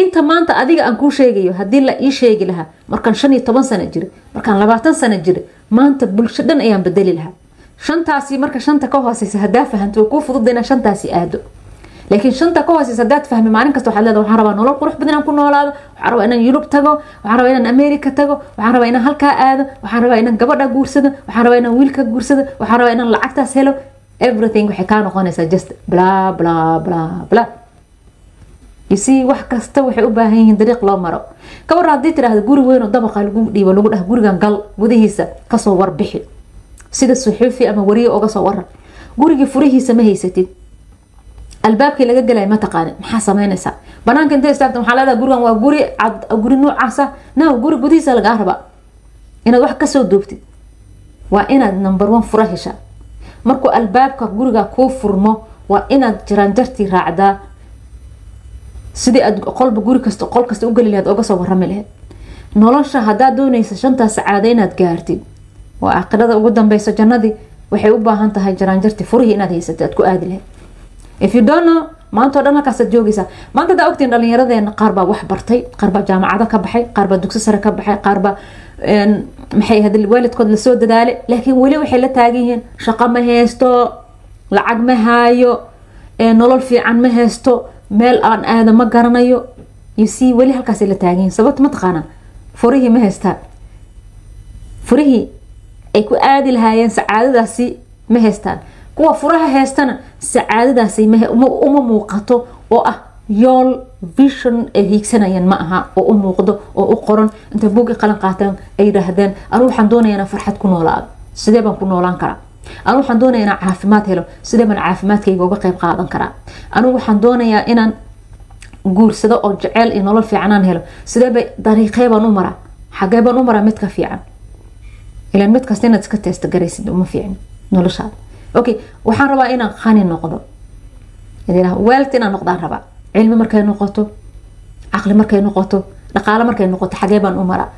inta maanta adiga aan kuu sheegayo haddii la ii sheegi lahaa markaan shan iyo toban sano jira markaan labaatan sano jira maanta bulsho dhan ayaan bedeli lahaa. Shantaasi marka shanta ka hooseysa hadaa fahanto way kuu fududda inaa shantaasi aado. Laakiin shanta ka hooseysa hadaad fahmi maalin kasta waxaad leedahay waxaan rabaa nolol qurux badan inaan ku noolaado waxaan rabaa inaan yurub tago waxaan rabaa inaan america tago waxaan rabaa inaan halkaa aado waxaan rabaa inaan gabadha guursado waxaan rabaa inaan wiilka guursado waxaan rabaa inaan lacagtaas helo. Everything waxay kaa noqonaysaa just bla bla bla bla see wax kasta waxay u baahan yihiin dariiq loo maro. War haddii tidhaahdo guri weyn oo dabaqa lagu dhiibo lagu dhah gurigan gal gudihiisa ka soo warbixi sida suxuufi ama wariye oga soo waran gurigii furihiisa ma haysatid. Albaabkii laga gelay ma taqaanin maxaa sameynaysaa banaanka intay istaagta? Waxaa leedahay gurigan waa guri guri noocaasa no guri gudihiisa lagaa rabaa inaad wax ka soo duubtid. Waa inaad number one fura heshaa markuu albaabka guriga kuu furmo waa inaad jiraanjartii raacdaa sidii aad qolba guri kasta qol kasta u geli lahayd oga soo warami lahayd. Nolosha haddaad doonaysa shantaas sacaado inaad gaartid. Waa aakhirada ugu dambeyso jannadii waxay u baahan tahay jiraanjartii furihii inaad haysatid aad ku aadi lahayd. If you don't know maanta o dhan halkaasaad joogaysaa maanta hadaa ogtiin dhalinyaradeena qaar baa wax bartay qaar baa jaamacado ka baxay qaar baa dugsi sare ka baxay qaar baa maxay ahayd waalidkood la soo dadaalay laakiin weli waxay la taagan yihiin shaqo ma haysto lacag ma haayo nolol fiican ma haysto meel aan aada ma garanayo see weli halkaasay la taagan yihiin sababta ma taqaanaa? Furihii ma haystaan furihii ay ku aadi lahaayeen sacaadadaasi ma haystaan. Kuwa furaha haystana sacaadadaasi uma muuqato oo ah yool vision ay hiigsanayaan ma aha oo u muuqdo oo u qoran. Intay buugi qalan qaataan ay yidhaahdeen anu waxaan doonaya inaan farxad ku noolaado sidee baan ku noolaan karaa anu waxaan doonaya inaan caafimaad helo sidee baan caafimaadkayga uga qeyb qaadan karaa. Anigu waxaan doonayaa inaan guursado oo jeceel iyo nolol fiicanaan helo. Sidee bay dariiqee baan u maraa? Xagee baan u maraa mid ka fiican? Ilan mid kasta inaad iska teesta garaysid uma fiicin noloshaada. Okay waxaan rabaa inaan qani noqdo. Weelt inaan noqdaan rabaa. Cilmi markay noqoto caqli markay noqoto dhaqaale markay noqoto xagee baan u maraa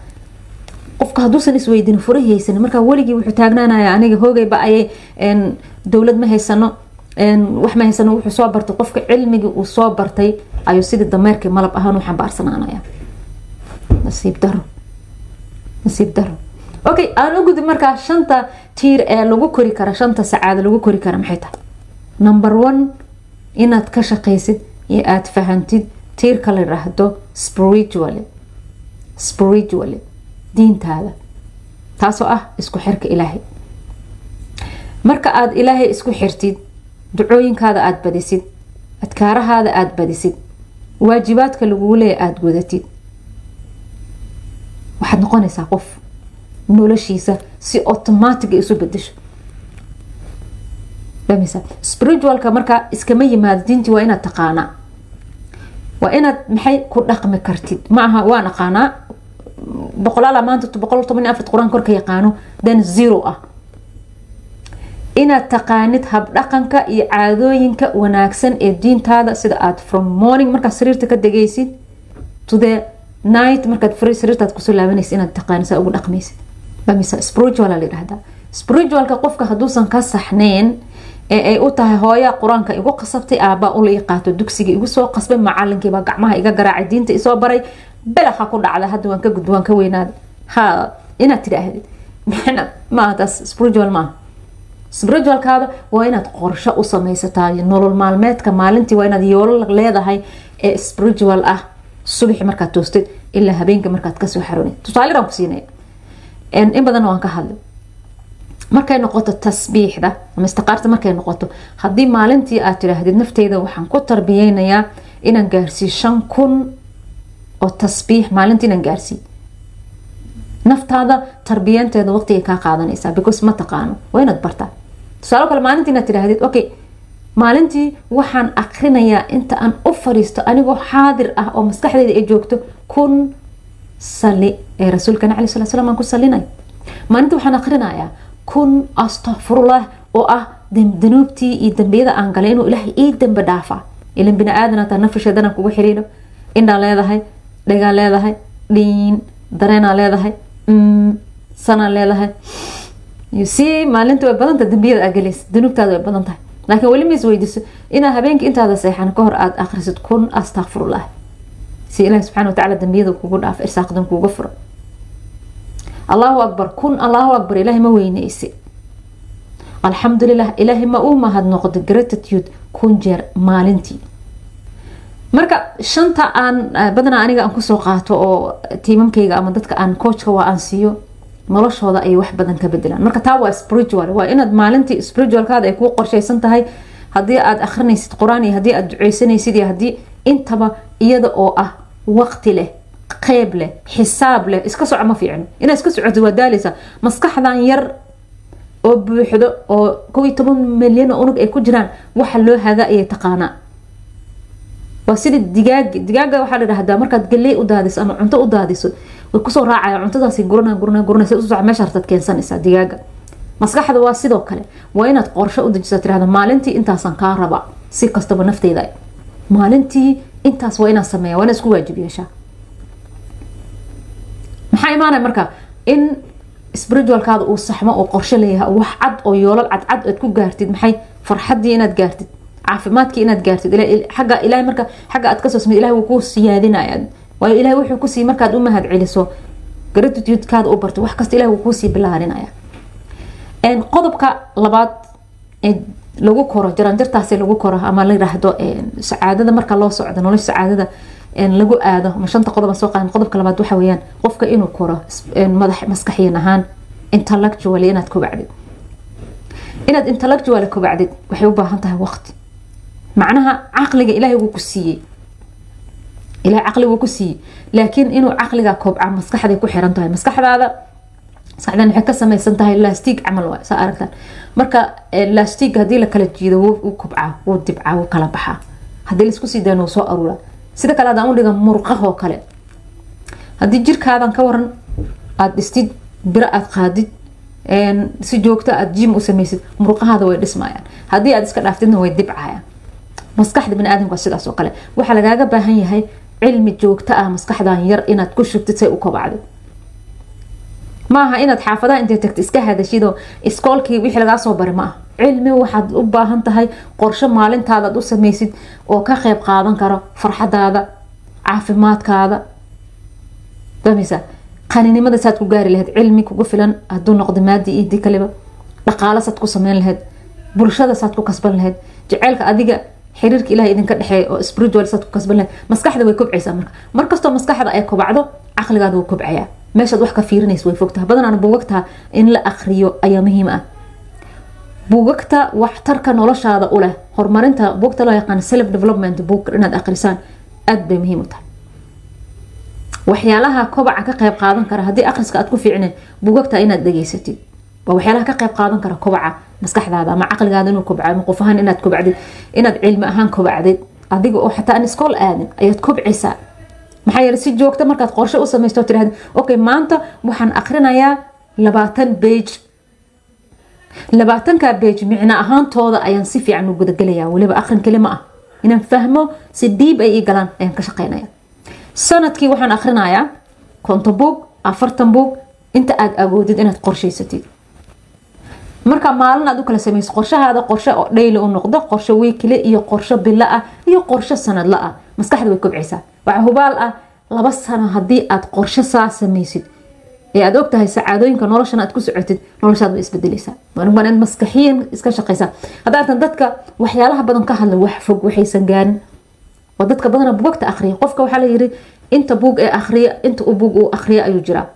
qofka hadduusan isweydin furahi haysan markaa weligii wuxuu taagnaanaya aniga hoogayba ayay dowlad ma haysano. Wax ma haysano. Wuxuu soo bartay qofka cilmigii uu soo bartay ayuu sidii dameerkii malab ahaan u xambaarsanaanaya nasiib daro nasiib daro okay aan u gudub markaa shanta tiir ee lagu kori kara shanta sacaado lagu kori kara maxay tahay? Number one inaad ka shaqaysid iyo aada fahantid tiirka la yiraahdo spiritually. Spiritually diintaada. Taasoo ah isku xirka ilaahay. Marka aada ilaahay isku xirtid ducooyinkaada aada badisid adkaarahaada aada badisid waajibaadka lagugu leeya aada gudatid waxaad noqonaysaa qof noloshiisa si automatic isu bedesho spiritualka markaa iskama yimaado diintii waa inaad taqaanaa. Waa inaad maxay ku dhaqmi kartid? Ma aha waan aqaanaa boqolaala maanta boqol toban afar qur'aan korka yaqaano then zero ah. Inaad taqaanid habdhaqanka iyo caadooyinka wanaagsan ee diintaada sida aad from morning markaad sariirta ka degaysid to the night markaad sariirtaad ku soo laabanaysid inaad taqaanid saa ugu dhaqmaysid. Spiritual la yidhahdaa spiritualka qofka hadduusan ka saxneyn ee ay u tahay hooya qur'aanka igu qasabtay aabaa ula i dugsiga igu soo qasbay macalinkiibaa gacmaha iga garaacay diinta isoo baray belaha ku dhacda hadda waan ka gudbo waan ka weynaada ha inaad tidhaahdid maxna maaha taas spiritual maaha spiritualkaada waa inaad qorsho u samaysataa nolol maalmeedka maalintii waa inaad yoolo leedahay ee spiritual ah. Subaxi markaad toostid ilaa habeenka markaad ka soo xaroonay tusaaliraan ku siinaya. In badan waan ka hadlay. Markay noqoto tasbiixda ama istiqaarta markay noqoto haddii maalintii aad tidhaahdid nafteyda waxaan ku tarbiyeynayaa inaan gaarsiiyo shan kun oo tasbiix maalintii inaan gaarsiiyo naftaada tarbiyanteeda waqtigay kaa qaadanaysaa because ma taqaano waa inaad bartaa tusaalo kale maalintii tidhaahdid okay maalintii waxaan akrinayaa inta aan u fariisto anigoo xaadir ah oo maskaxdeyda ay joogto kun sali ee rasuulkana cala sala slam aan ku salinay maalinta waxaan akrinayaa kun astaqfirullah oo ah danuubtii iyo dambiyada aan galay inuu ilaahay ii dambe dhaafa ilan bini aadan hataa nafasheedana kugu xiriiro indhaa leedahay dhagaa leedahay dhiin dareenaa leedahay sanaa leedahay. Si maalinta way badanta dambiyada aa galaysa danuubtaada way badan tahay. Laakiin weli ma is weydiiso inaad habeenka intaada seexan kahor aada akhrisid kun astaqfirullah si ilahi subxana watacala dambiyada kugu dhaafo irsaaqdan kuuga furo. Allahu akbar kun allahu akbar ilaahay ma weyneyse alxamdulilah ilaahay ma uu mahadnoqdo gratitude kun jeer maalintii marka shanta aan badanaa aniga aan ku soo qaato oo tiimamkayga ama dadka aan coachka waa aan siiyo noloshooda ay wax badan ka bedelaan marka taa waa spiritual. Waa inaad maalintii spiritualkaada ay kuu qorshaysan tahay haddii aad akhrinaysid qur'aan iyo haddii aad duceysanaysid iyo haddii intaba iyada oo ah waqti leh qeyb leh xisaab leh iska soco ma fiicno inaad iska socotid waa daaleysa maskaxdan yar oo buuxdo oo kow iyo toban milyan oo unug ay ku jiraan waxa loo hagaa ayay taqaanaa waa sida digaag digaaga waxaa la dhahdaa markaad galey u daadiso ama cunto u daadiso way ku soo raacaya cuntadaasi gurana gurana u soo meesha hartaad keensanaysaa digaaga. Maskaxda waa sidoo kale waa inaad qorsho u dejisaa tirahda maalintii intaasaan kaa raba si kastaba nafteyda. Maalintii intaas waa inaan sameeya waa inaa isku waajib yeeshaa. Maxaa imaanaya marka in spiritualkaada uu saxmo oo qorsho leeyahay wax cad oo yoolal cadcad aad ku gaartid maxay farxadii inaad gaartid caafimaadkii inaad gaartid agga ilahay marka xagga aad ka soo samey ilahay wuu kuu siyaadinaya waayo ilahay wuxuu ku sii markaad u mahad celiso gratitude-kaada u barto wax kasta ilahay wuu kuusii bilaarinaya qodobka labaad ee lagu koro jaranjartaasi lagu koro ama la yiraahdo sacaadada marka loo socdo nolosha sacaadada lagu aado ama shanta qodob soo qaadan qodobka labaad waxa weeyaan qofka inuu koro madax maskaxiyan ahaan intellectually inaad kobacdid inaad intellectually kobacdid waxay u baahan tahay waqti macnaha caqliga ilaahay wuu ku siiyey. Ilahay caqli wuu ku siiyey. Laakiin inuu caqliga kobca maskaxday ku xiran tahay. Maskaxdaada maskaxdan waxay ka samaysan tahay lastig camal waay saa aragtaan. Marka lastig haddii la kala jiido wuu kobcaa wuu dibcaa wuu kala baxaa. Haddii la isku sii dayan wuu soo aruuraa. Sida kale hadaan u dhiga murqahoo kale. Haddii jirkaadan ka waran aada dhistid biro aada qaadid si joogto aad jim u samaysid murqahaada way dhismayaan. Haddii aad iska dhaaftidna way dibcayaan maskaxda baniaadamka sidaas oo kale. Waxaa lagaaga baahan yahay cilmi joogto ah maskaxdan yar inaad ku shubtid say u kobacdo. Maaha inaad xaafadaha intay tagto iska hadashidoo iskoolkii wixii lagaa bari ma ah cilmi waxaad u baahan tahay qorsho maalintaadaad u samaysid oo ka qeyb qaadan karo farxadaada caafimaadkaada. Fahmaysa qaninimada saad ku gaari lahayd cilmi kugu filan haduu noqdo maadi iyo dii kaliba dhaqaalo saad ku sameyn lahayd bulshada saad ku kasban lahayd. Jaceylka adiga xiriirka ilaah idinka dhexeeya oo spiritual saad ku kasban lahayd maskaxda way kobcaysaa marka. Markastoo maskaxda ay kobacdo caqligaada wuu kobcayaa. Meeshaad wax ka fiirinaysa way fogtaha badanaan buugagtaa in la akriyo ayaa muhiim ah. Buugagta waxtarka noloshaada u leh horumarinta buugta loo yaqaan self development book inaad akrisaan aada bay muhiim u tahay. Waxyaalaha kobaca ka qeyb qaadan kara haddii akhriska aad ku fiicneen buugagta inaad dhageysatid waa waxyaalaha ka qeyb qaadan kara kobaca maskaxdaada ama caqligaada inuu kobca ama qof ahaan inaad kobacdid inaad cilmi ahaan kobacdid adiga oo xataa aan iskool aadin ayaad kobcaysaa maxaa yeele si joogta markaad qorshe u samaysto tirahda okay maanta waxaan akrinayaa labaatan bage labaatanka bage micno ahaantooda ayaan si fiican u gudagelayaa. Weliba akrin keli ma ah. Inaan fahmo si diib ay ii galaan ayaan ka shaqeynaya. Sanadkii waxaan akrinayaa konton buug afartan buug inta aada agoodid inaad qorshaysatid marka maalin aad u kala samayso qorshahaada qorshe oo dhayli u noqdo qorshe wiikile iyo qorshe bilo ah iyo qorshe sanadla ah. Maskaxda way kobcaysaa waxaa hubaal ah laba sano haddii aad qorshe saa samaysid. Ee aad ogtahay sacaadooyinka noloshan aad ku socotid noloshaad way isbedeleysaa waa maskaxiyan iska shaqaysaa haddaatan dadka waxyaalaha badan ka hadla wax fog waxaysan gaarin oo dadka badana bugagta akriya qofka waxaa layiri inta buug ee akriya inta u buug uu akriya ayuu jiraa.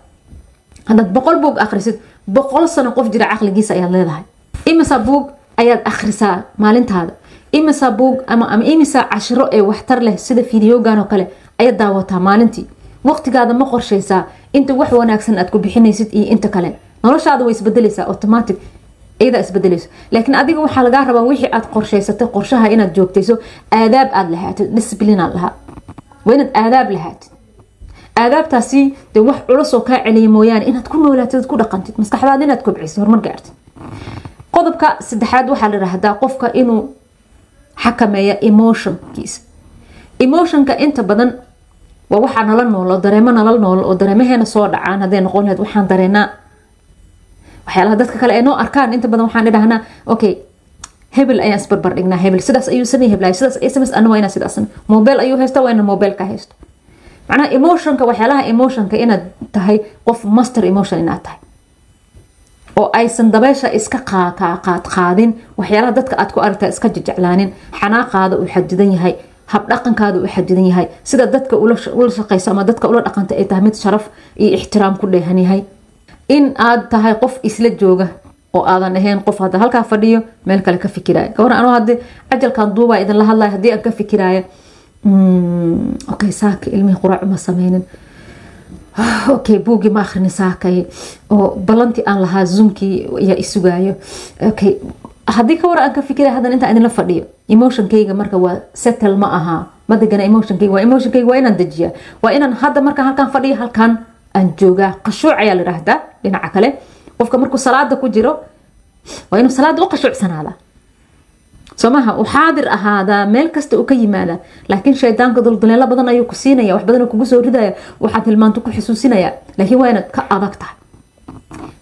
Haddaad boqol buug akrisid boqol sano qof jira caqligiisa ayaad leedahay. Imisa buug ayaad akhrisaa maalintaada. Imisa buug ama imisa cashiro ee waxtar leh sida fideogan oo kale ayaad daawataa maalintii. Waqtigaada ma qorshaysaa. Inta wax wanaagsan aad ku bixinaysid iyo inta kale. Noloshaada way isbedeleysaa automatic. Iyadaa isbedeleyso laakiin adiga waxaa lagaa rabaa wixii aad qorshaysatay qorshaha inaad joogtayso aadaab aad lahaatid discipline aad lahaa. Waa inaad aadaab lahaatid aadaabtaasi dee wax culusoo kaa celiya mooyaane inaad ku noolaatid ku dhaqantid maskaxdaada inaad kobciso horumar gaartid qodobka saddexaad waxaa la dhahdaa qofka inuu xakameeya emotionkiisa. Emotionka inta badan waa waxaa nala nool oo dareemo nala nool oo dareemaheena soo dhacaan hadday noqon lahayd waxaan dareenaa waxyaalaha dadka kale ay noo arkaan inta badan waxaan idhahnaa okay hebel ayaan isbarbar dhignaa hebel sidaas ayuu samey heblaay sidaas ay ana waa inaa sidaas mobile ayuu haysta waa ina mobile ka haysto macnaha emotionka waxyaalaha emotionka inaad tahay qof master emotion inaad tahay. Oo aysan dabeesha iska qaad waxyaalaha dadka aad ku aragtaa iska jejeclaanin xanaaqaada uu xadidan yahay habdhaqankaada uu xadidan yahay sida dadka ula shaqayso ama dadka ula dhaqanta ay tahay mid sharaf iyo ixtiraam ku dheehan yahay. In aad tahay qof isla jooga oo aadan ahayn qof hadda halkaa fadhiyo meel kale ka fikiraya gabor anuu haddii cajalkan duubaa idinla hadlaya haddii aan ka fikiraya okay saaka ilmihii quraac uma sameynin okay buuggii ma akhrini saakay. Oo balantii aan lahaa zoomkii ayaa isugaayo okay haddii ka war aan ka fikiraya haddan intaan idinla fadhiyo emotionkayga marka waa settle ma aha. Ma degana emotionkayga waa emotionkayga waa inaan dejiyaa. Waa inaan hadda markaan halkaan fadhiyo halkaan aan joogaa. Qashuuc ayaa la yidhaahdaa dhinaca kale. Qofka markuu salaada ku jiro waa inuu salaada u qashuucsanaada soo maha uu xaadir ahaadaa meel kasta uu ka yimaada laakiin shaydaanka dulduleelo badan ayuu ku siinaya wax kugu soo ridaya waxaad hilmaanto ku xusuusinaya laakiin waa inaad ka adag tahay.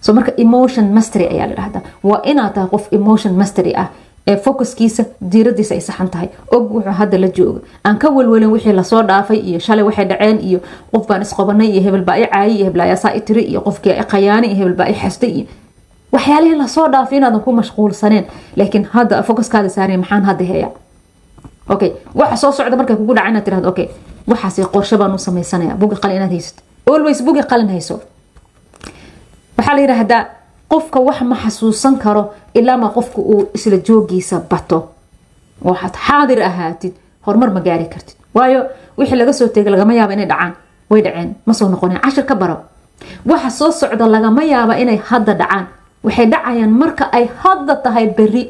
So marka emotion mastery ayaa la dhahdaa waa inaad tahay qof emotion mastery ah ee focuskiisa diiradiisa ay saxan tahay. Og wuxuu hadda la jooga aan ka welwelin wixii la soo dhaafay iyo shalay waxay dhaceen iyo qof baan isqobanay iyo hebel i caayay iyo heblaayaasaa i tiri iyo qofkii i qayaani iyo hebel i xastay iyo waxyaalihii la soo dhaafay inaadan ku mashquulsaneen laakiin hadda focuskaada saaraya maxaan hadda heeya okay waxa soo socda markay kugu dhaca inaad tirahdo okay waxaas qorshe baan u bugi qalin inaad haysato. Always bugi qalin hayso. Waxaa la yidhaahdaa qofka wax ma xasuusan karo ilaama qofka uu isla joogiisa bato. Waxaad xaadir ahaatid horumar ma gaari kartid. Waayo wixii laga soo tegay lagama yaaba inay dhacaan. Way dhaceen. Ma soo noqoneen. Cashir ka baro. Waxa soo socda lagama yaaba inay hadda dhacaan waxay dhacayaan marka ay hadda tahay beri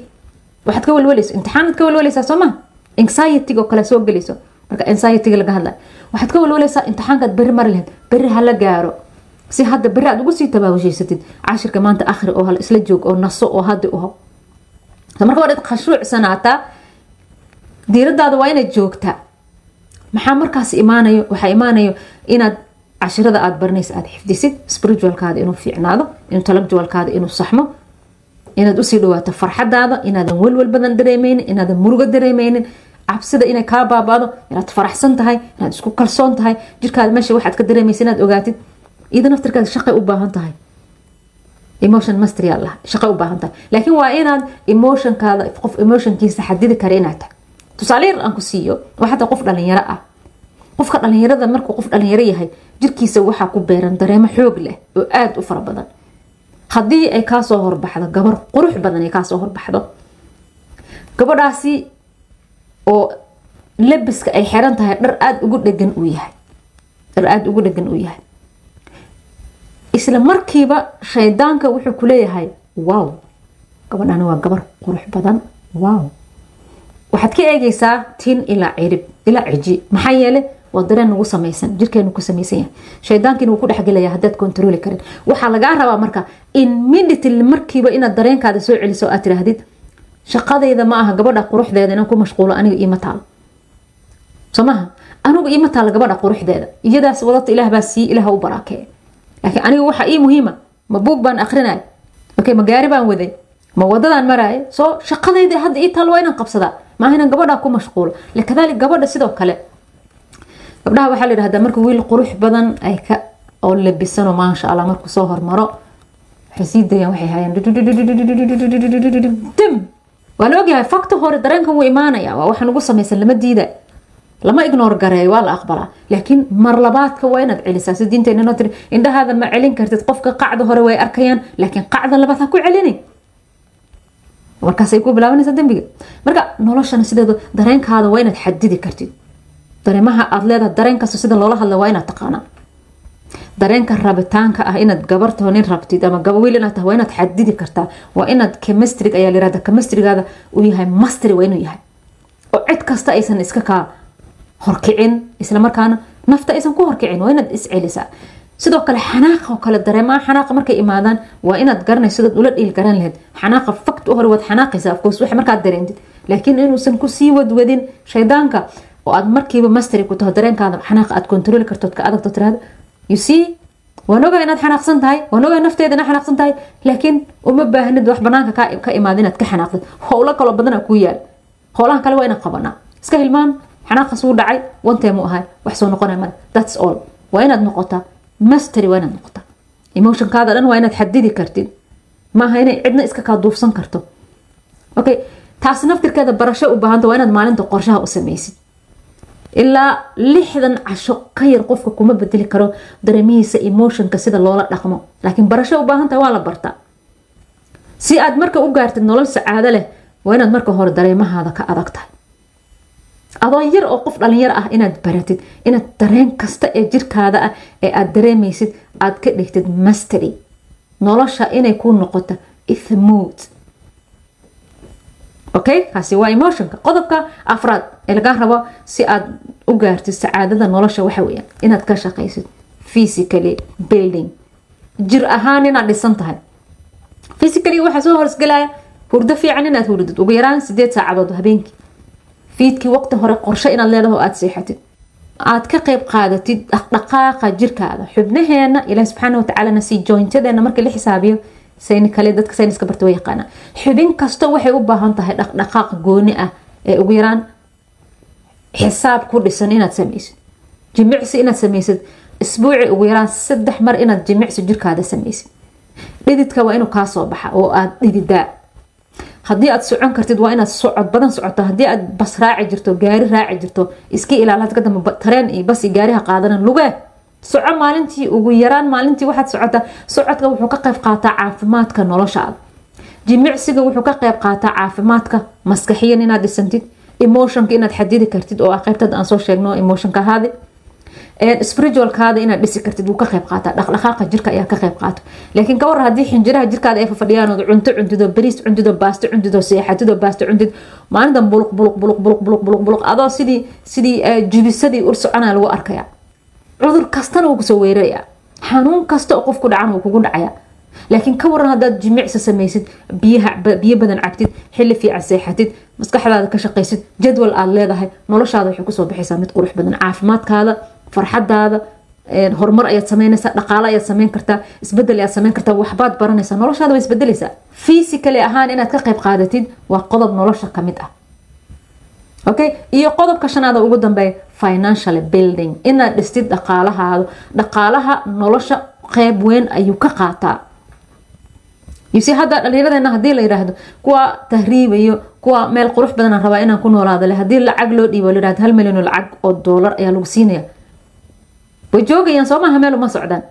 waxaad ka welweleyso imtixaanaad ka welweleysaa soo maha anxiety oo kale soo gelayso. Marka anxiety laga hadlay. Waxaad ka welweleysaa imtixaankaad beri mari lahayd beri hala gaaro. Si hadda beri aad ugu sii tabaabushaysatid cashirka maanta akhri oo isla joog oo naso oo haddi uho. Marka waa inaad khashuucsanaataa diiradaada waa inaad joogtaa. Maxaa markaas imaanayo? Waxaa imaanayo inaad cashirada aada baranaysa aada xifdisid spiritualkaada inuu fiicnaado intellectualkaada inuu saxmo inaad u sii dhawaato farxadaada inaadan welwel badan dareemeynin inaadan murugo dareemeynin cabsida inay kaa baabado inaad faraxsan tahay inaad isku kalsoon tahay jirkaada meesha waxaad ka dareemaysa inaad ogaatid iyada naftirkaada shaqay u baahan tahay. Emotion mastery allah shaqay u baahan tahay. Laakiin waa inaad emotionkaada qof emotionkiisa xadidi kara inaad tahay tusaale yar aan ku siiyo waa xataa qof dhalinyaro ah qofka dhalinyarada markuu qof dhalinyaro yahay jirkiisa waxaa ku beeran dareemo xoog leh oo aada u fara badan. Haddii ay kaasoo horbaxdo gabar qurux badan ay kaasoo horbaxdo. Gabadhaasi oo labiska ay xiran tahay dhar aada ugu dhegan uu yahay. Dhar aada ugu dhegan uu yahay. Isla markiiba shaydaanka wuxuu ku leeyahay wow gabadhani waa gabar qurux badan. Wow. Waxaad ka eegaysaa tin ilaa cirib ilaa ciji maxaa yeele waa dareen nagu samaysan jirkeenu ku samaysan yahay. Shaydaankiina wuu ku dhexgelaya haddaad kontrooli karin. Waxaa lagaa rabaa marka immediately markiiba inaad dareenkaada soo celiso aad tiraahdid shaqadayda ma aha gabadha quruxdeeda inaan ku mashquulo aniga iima taalo soo anigu iima taalo gabadha quruxdeeda. Iyadaas wadata ilaah baa sii ilaah u baraakee. Laakiin aniga waxa ii muhiima ma buug baan akrinay okay ma gaari baan waday ma wadadaan maraayo soo shaqadayda hadda ii taalo waa inaan qabsadaa. Maaha inaan gabadha ku mashquulo. Lakadaalik gabadha sidoo kale gabdhaha waxaa la yidhahdaa marka wiil qurux badan ay ka oo labisano maasha allah markuu soo hormaro waxay sii dayaan waxay hayaan dim waa la ogyahay fakta hore dareenkan wuu imaanaya waa waxa nagu samaysan lama diida. Lama ignore gareeyo waa la aqbalaa. Laakiin mar labaadka waa inaad celisaa si diinteena noo tiri indhahaada ma celin kartid qofka qacda hore way arkayaan laakiin qacda labaad ha ku celini. Markaasay ku bilaabanaysa dembiga. Marka noloshana sideedu dareenkaada waa inaad xadidi kartid dareemaha aad leedahay dareen kasta sida loola hadla waa inaad taqaanaa. Dareenka rabitaanka ah inaad gabartaho nin rabtid ama gabawiil inaad tahay waa inaad xadidi kartaa. Waa inaad chemistrig ayaa layirahda chemistrigaada uu yahay mastery waa inuu yahay. Oo cid kasta aysan iska kaa horkicin islamarkaana nafta aysan ku horkicin waa inaad iscelisaa sidoo kale xanaaqa oo kale dareemaha xanaaqa markay imaadaan waa inaad garanayso sidaad ula dhiil garan lahayd xanaaqa fakt u hore waad xanaaqaysa afcourse wax markaad dareentid. Laakiin inuusan ku sii wadwadin shaydaanka oo aad markiiba mastery ku taho dareenkaada xanaaqa aad kontroli kartood ka adagto tirahda you see waan ogaa inaad xanaaqsan tahay waan ogaa nafteeda inaad xanaaqsan tahay laakiin uma baahnid wax banaanka ka imaada inaad ka xanaaqdid howlo kaloo badanaa kuu yaal. Howlahan kale waa inaan qabanaa iska hilmaan xanaaqas wuu dhacay one u ahay wax soo noqonaya male. Thats all. Waa inaad noqotaa mastery waa inaad noqotaa. Emotionkaada dhan waa inaad xadidi kartid. Maaha inay cidna iska kaa duufsan karto. Okay taas naftirkeeda barasho u baahanta waa inaad maalinta qorshaha u sameysid ilaa lixdan casho ka yar qofka kuma bedeli karo dareemihiisa emotionka sida loola dhaqmo. Laakiin barasho u baahantaha waa la bartaa si aad marka u gaartid nolol sacaado leh waa inaad marka hore dareemahaada ka adag tahay. Adoo yar oo qof dhalinyaro ah inaad baratid inaad dareen kasta ee jirkaada ah ee aad dareemaysid aad ka dhigtid mastery. Nolosha inay ku noqoto ithmood okay? Kaasi waa emotionka qodobka afraad ee lagaa rabo si aad u gaartid sacaadada nolosha waxa weyaan inaad ka shaqaysid physically building. Jir ahaan inaad dhisan tahay. Physically waxaa soo horsgelaya hurdo fiican inaad hurdid. Ugu yaraan sideed saacadood habeenkii. Fiidkii waqti hore qorsho inaad leedaho aad seexatid. Aad ka qeyb qaadatid dhaqdhaqaaqa jirkaada xubnaheena ilaah subxaana watacaalana si jointadeena marka la xisaabiyo kale dadka sayniska barta way yaqaanaa xubin kasta waxay u baahan tahay dhaqdhaqaaq gooni ah ee ugu yaraan xisaab ku dhisan inaad sameysid jimicsi inaad sameysid isbuuci ugu yaraan saddex mar inaad jimicsi jirkaada sameysid dhididka waa inuu kaa soo baxa oo aad dhididaa. Haddii aad socon kartid waa inaad socod badan socoto. Haddii aad bas raaci jirto gaari raaci jirto iska ilaala ka dambe tareen iyo bas iyo gaariha qaadanan lugee soco maalintii ugu yaraan maalintii waxaad socota socodka wuxuu ka qayb qaataa caafimaadka noloshaada. Jimicsiga wuxuu ka qayb qaataa caafimaadka maskaxiyan inaad dhisantid emotionka inaad xadidi kartid oo ah qaybtada aan soo sheegno emotionka ahaadi spiritualkaada inaad dhisi kartid wuu ka qayb qaataa dhaqdhaqaaqa jirka ayaa ka qayb qaato. Laakiin ka haddii xinjiraha jirkaada ay fafadhiyaan cunto cuntido bariis cuntido baasto cuntido seexatido baasto cuntid maalintan buluq buluq buluq buluq buluq buluq adoo sidii sidii jibisadii ur soconaa lagu arkaya cudur kastana wuu ku soo weerarayaa xanuun kasta oo qofku dhacan wuu kugu dhacaya. Laakiin ka waran haddaad jimicsi samaysid biyo badan cabtid xili fiican seexatid maskaxdaada ka shaqaysid jadwal aad leedahay noloshaada waxay ku soo baxaysaa mid qurux badan. Caafimaadkaada farxadaada horumar ayaad sameynaysaa dhaqaalo ayaad sameyn kartaa isbeddel ayaad sameyn kartaa waxbaad baranaysaa noloshaada way isbedelaysaa physically ahaan inaad ka qayb qaadatid waa qodob nolosha ka mid ah okay? Iyo qodobka shanaada ugu dambeeya financial building. Inaad dhistid dhaqaalahaada dhaqaalaha nolosha qeyb weyn ayuu ka qaataa. Yuse hadda dhalinyaradeenna haddii la yiraahdo kuwa tahriibayo kuwa meel qurux badan rabaa inaan ku noolaado le haddii lacag loo dhiibo layirahdo hal milyan oo lacag oo doolar ayaa lagu siinaya. Way joogayaan soo maaha meel uma socdaan.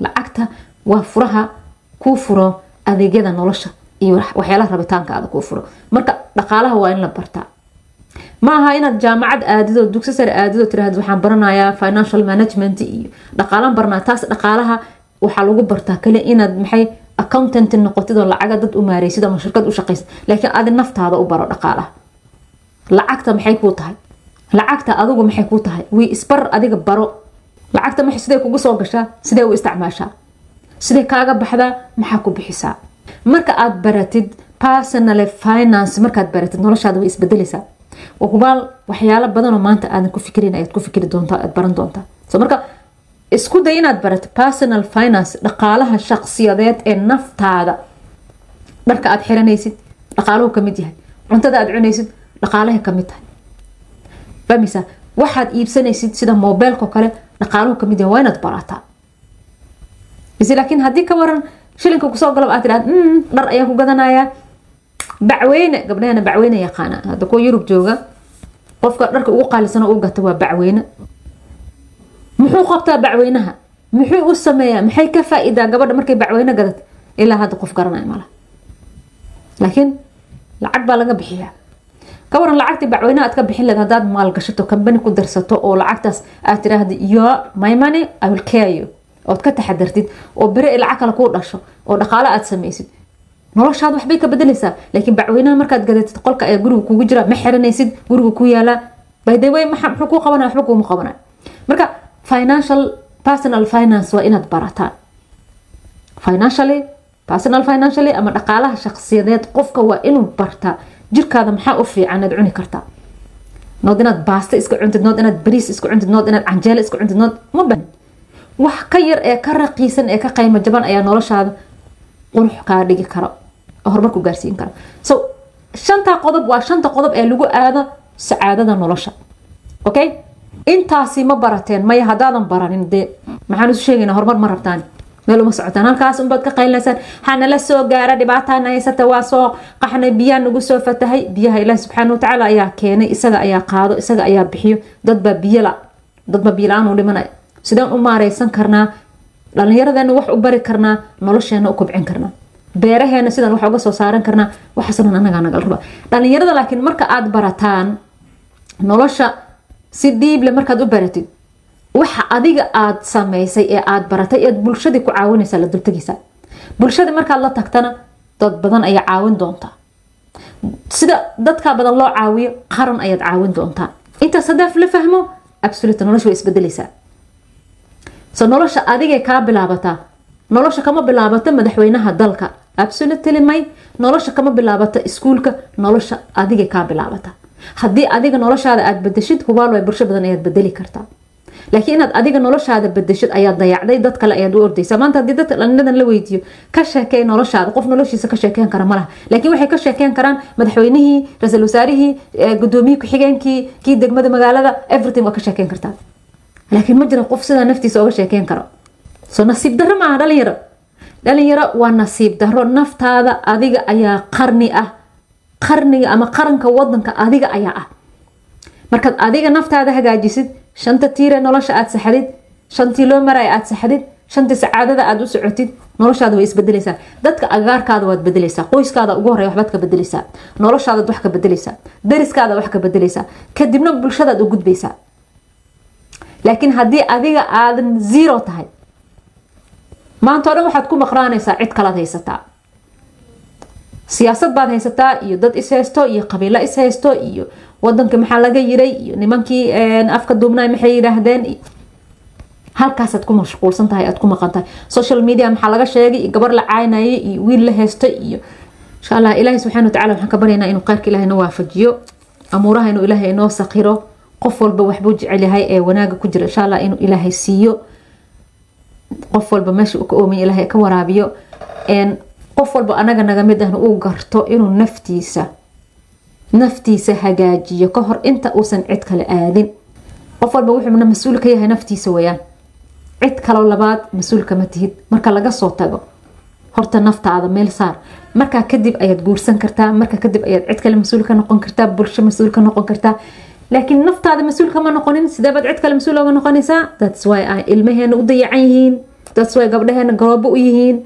Lacagta waa furaha kuu furo adeegyada nolosha iyo waxyaalaha rabitaankaada kuu furo. Marka dhaqaalaha waa in la bartaa ma inaad jaamacad aadido dugsi sare aadido tiraahdo. Waxaan baranayaa financial management iyo dhaqaalaan baranaa taas dhaqaalaha waxaa lagu bartaa kale inaad maxay accountant noqotid lacaga dad u maareysid ama shirkad u shaqaysid laakiin adi naftaada u baro dhaqaalaha. Lacagta maxay kuu tahay? Lacagta adigu maxay kuu tahay? Wii isbar adiga baro. Lacagta ma sidee kugu soo gashaa? Sidee u isticmaashaa? Sidee kaaga baxdaa? Maxaa ku bixisaa? Marka aad baratid personal finance markaad baratid noloshaada way isbedelaysaa hubaal waxyaalo badanoo maanta aadan ku fikirin ayaad ku fikri doontaa aad baran doontaa. So marka isku day inaad barato personal finance dhaqaalaha shaqsiyadeed ee naftaada dharka aad xiranaysid dhaqaaluhu ka mid yahay. Cuntada aad cunaysid dhaqaalaha ka mid tahay. Famisa waxaad iibsanaysid sida mobeelko kale dhaqaaluhu ka mid yahay waa inaad barataa laakiin haddii ka waran shilinka ku soo galab aad tirahda dhar ayaan ku gadanayaa bacweyne gabdhahana bacweyne yaqaana. Hadda kuwa yurub jooga qofka dharka ugu qaalisan u gata waa bacweyne muxuu qabtaa bacweynaha? Muxuu u sameeyaa? Maxay ka faa-idaa gabadha markay bacweyne gadat? Ilaa hadda qof garanaya malaha laakiin lacag baa laga bixiyaa. Ka waran lacagtii bacweynaha aad ka bixin leed haddaad maalgashato kambani ku darsato oo lacagtaas aad tiraahda yo my money i will care you. Ood ka taxadartid oo bere lacag kale kuu dhasho oo dhaqaalo aad samaysid noloshaada waxbay ka bedelaysaa laakiin bacweynaha markaad gadatid qolka ayaa guriga kugu jira ma xiranaysid guriga ku yaalaa bydaway muxuu kuu qabanaya waxba kuuma qabanaya marka financial personal finance waa inaad barataan. Financially personal financially ama dhaqaalaha shaqsiyadeed qofka waa inuu bartaa. Jirkaada maxaa u fiican cuni kartaa? Nood inaad baasta iska cuntid nood inaad bariis iska cuntid nood inaad canjeelo iska cuntid nood ma bahin wax ka yar ee ka raqiisan ee ka qaymo jaban ayaa noloshaada qurux kaa dhigi karo. oo horumarku gaarsiin karo. So shantaa qodob waa shanta qodob ee lagu aado sacaadada nolosha. Okay intaasi ma barateen maya haddaadan baranin. Dee maxaan isu sheegaynaa horumar ma rabtaan. Meel uma socotaan. Halkaas unbaad ka qaylineysaan hanala soo gaara dhibaataana haysata waa soo qaxnay biyaa nagu soo fatahay. Biyaha ilaah subxaana watacaala ayaa keenay isaga ayaa qaado isaga ayaa bixiyo. Dadbaa biyala dadbaa biyola-aan u dhimanaya sideen u maareysan karnaa dhallinyaradeena wax u bari karnaa nolosheena u kobcin karnaa beeraheena sidaan wax uga soo saaran karnaa waxaasnan anagaa nagal raba. Dhallinyarada laakiin marka aada barataan nolosha si dhiible markaad u baratid waxa adiga aada sameysay ee aada baratay eed bulshadii ku caawinaysaa la dultagaysaa bulshadii markaad la tagtana dad badan ayaa caawin doontaa. Sida dadka badan loo caawiyo qaran ayaad caawin doontaa. Intaas haddaaf la fahmo absolute nolosha way isbedeleysaa so nolosha adigay kaa bilaabataa nolosha kama bilaabato madaxweynaha dalka absolutely may nolosha kama bilaabato iskuulka nolosha adigay kaa bilaabata. Haddii adiga noloshaada aada bedeshid hubaal way bulsho badan ayaad bedeli kartaa. Laakiin inaad adiga noloshaada bedeshid ayaad dayacday dad kale ayaad u ordaysaa. Maanta haddii dadka dhalinadan la weydiiyo ka sheekey noloshaada. Qof noloshiisa ka sheekeyn kara malaha laakiin waxay ka sheekeyn karaan madaxweynihii ra'iisul wasaarihii gudoomiyii ku-xigeenkii kii degmada magaalada everything waa ka sheekeyn kartaa. Laakiin ma jira qof sidaa naftiisa oga sheekeyn karo. So nasiib darro maaha dhalinyaro dhalinyaro waa nasiib darro. Naftaada adiga ayaa qarni ah. Qarniga ama qaranka wadanka adiga ayaa ah. Markaad adiga naftaada hagaajisid shanta tiire nolosha aada saxdid shantii loo maraya aada saxdid shantii sacaadada aada u socotid noloshaada way isbedeleysaa dadka agaarkaada waad bedeleysaa qoyskaada ugu horey waxbaad ka bedeleysaa noloshaadaad wax ka bedeleysaa dariskaada wax ka bedeleysaa kadibna bulshadaad u gudbaysaa. Laakiin haddii adiga aadan zero tahay maanta o dhan waxaad ku maqraanaysaa cid kalaad haysataa siyaasad baad haysataa iyo dad ishaysto iyo qabiilo ishaysto iyo wadanka maxaa laga yiray iyo nimankii afka duubnay maxay yidhaahdeen halkaasaad ku mashquulsan tahay aad ku maqan tahay. Social media maxaa laga sheegay gabar la caynayay iyo wiil la haysto iyo insha allah ilaahay subxana watacala waxaan ka baryaynaa inuu qayrka ilahay noo waafajiyo amuuraha inuu ilaahay inoo saqiro qof walba waxbuu jecel yahay ee wanaaga ku jira. Insha allah inuu ilaahay siiyo qof walba meesha uu ka oomay ilaahay ka waraabiyo qof walba anaga naga mid ahna uu garto inuu naftiisa naftiisa hagaajiyo ka hor inta uusan cid kale aadin. Qof walba wuxuuna mas'uul ka yahay naftiisa weyaan cid kaloo labaad mas'uul kama tihid marka laga soo tago horta naftaada meel saar. Markaa kadib ayaad guursan kartaa markaa kadib ayaad cid kale mas'uul ka noqon kartaa bulsho mas'uul ka noqon kartaa laakiin naftaada mas'uul kama noqonin sideebaad cid kale mas'uul oga noqonaysaa thats why ay ilmaheena u dayacan yihiin thats why gabdhaheena garoobo u yihiin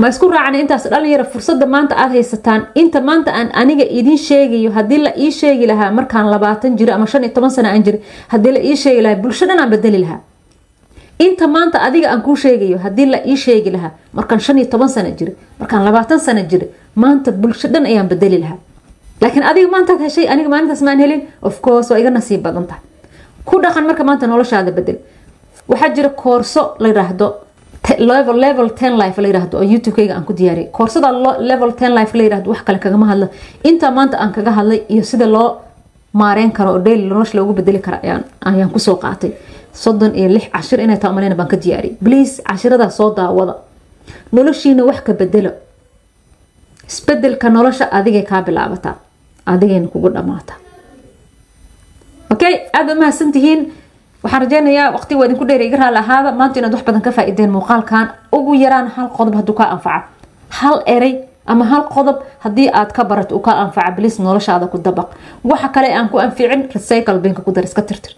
ma isku raacna intaas dhalinyaro fursada maanta aada haysataan inta maanta aan aniga idin sheegayo haddii la ii sheegi lahaa markaan labaatan jiro ama shan iyo toban sano aan jiro haddii la ii sheegi lahaa bulsho dhan bedeli lahaa inta maanta adiga aan kuu sheegayo haddii la ii sheegi lahaa markaan shan iyo toban sano jiro markaan labaatan sano jiro maanta bulsho dhan ayaan bedeli lahaa laakiin adiga maantaad heshay aniga maalintaas maan helin? Of course waa iga nasiib badan tahay. Ku dhaqan marka maanta noloshaada bedel. Waxaa jira koorso la yiraahdo level ten life la yiraahdo oo youtube-kayga aan ku diyaariyay. Koorsada level ten life la yiraahdo wax kale kagama hadla intaa maanta aan kaga hadlay iyo sida loo maareyn karo oo daily nolosha loogu bedeli kara ayaan ku soo qaatay. Soddon iyo lix cashir inay taa umaleyna baan ka diyaariyay. Please cashiradaa soo daawada. Noloshiina wax ka bedelo. Isbedelka nolosha adigay kaa bilaabataa adigayna kugu dhamaata. Okay aada mahadsantihiin. Waxaan rajeynayaa waqti waa idinku dheer iga raali ahaada maanta inaad wax badan ka faa-ideen muuqaalkan. Ugu yaraan hal qodob hadduu kaa anfaca. Hal erey ama hal qodob haddii aad ka barato uu kaa anfaca bilis noloshaada ku dabaq. Waxa kale aan ku anficin recycle binka ku dar iska tirtir